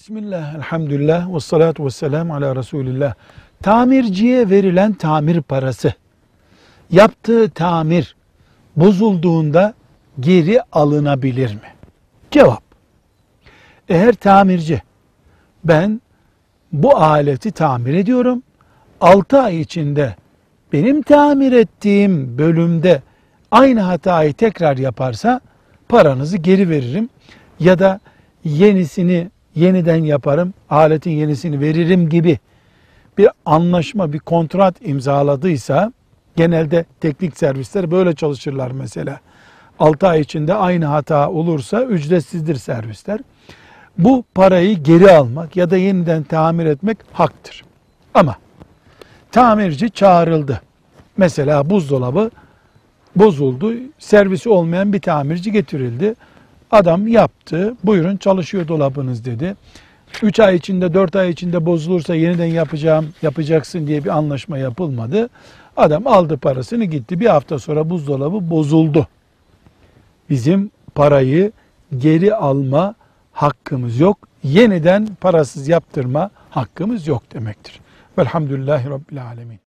Bismillah, elhamdülillah, ve salatu ve selamu ala Resulillah. Tamirciye verilen tamir parası, yaptığı tamir bozulduğunda geri alınabilir mi? Cevap, eğer tamirci, ben bu aleti tamir ediyorum, 6 ay içinde benim tamir ettiğim bölümde aynı hatayı tekrar yaparsa paranızı geri veririm ya da yenisini yeniden yaparım, aletin yenisini veririm gibi bir anlaşma, bir kontrat imzaladıysa genelde teknik servisler böyle çalışırlar mesela. 6 ay içinde aynı hata olursa ücretsizdir servisler. Bu parayı geri almak ya da yeniden tamir etmek haktır. Ama tamirci çağrıldı. Mesela buzdolabı bozuldu. Servisi olmayan bir tamirci getirildi. Adam yaptı. Buyurun çalışıyor dolabınız dedi. 3 ay içinde 4 ay içinde bozulursa yeniden yapacağım yapacaksın diye bir anlaşma yapılmadı. Adam aldı parasını gitti. Bir hafta sonra buzdolabı bozuldu. Bizim parayı geri alma hakkımız yok. Yeniden parasız yaptırma hakkımız yok demektir. Velhamdülillahi Rabbil Alemin.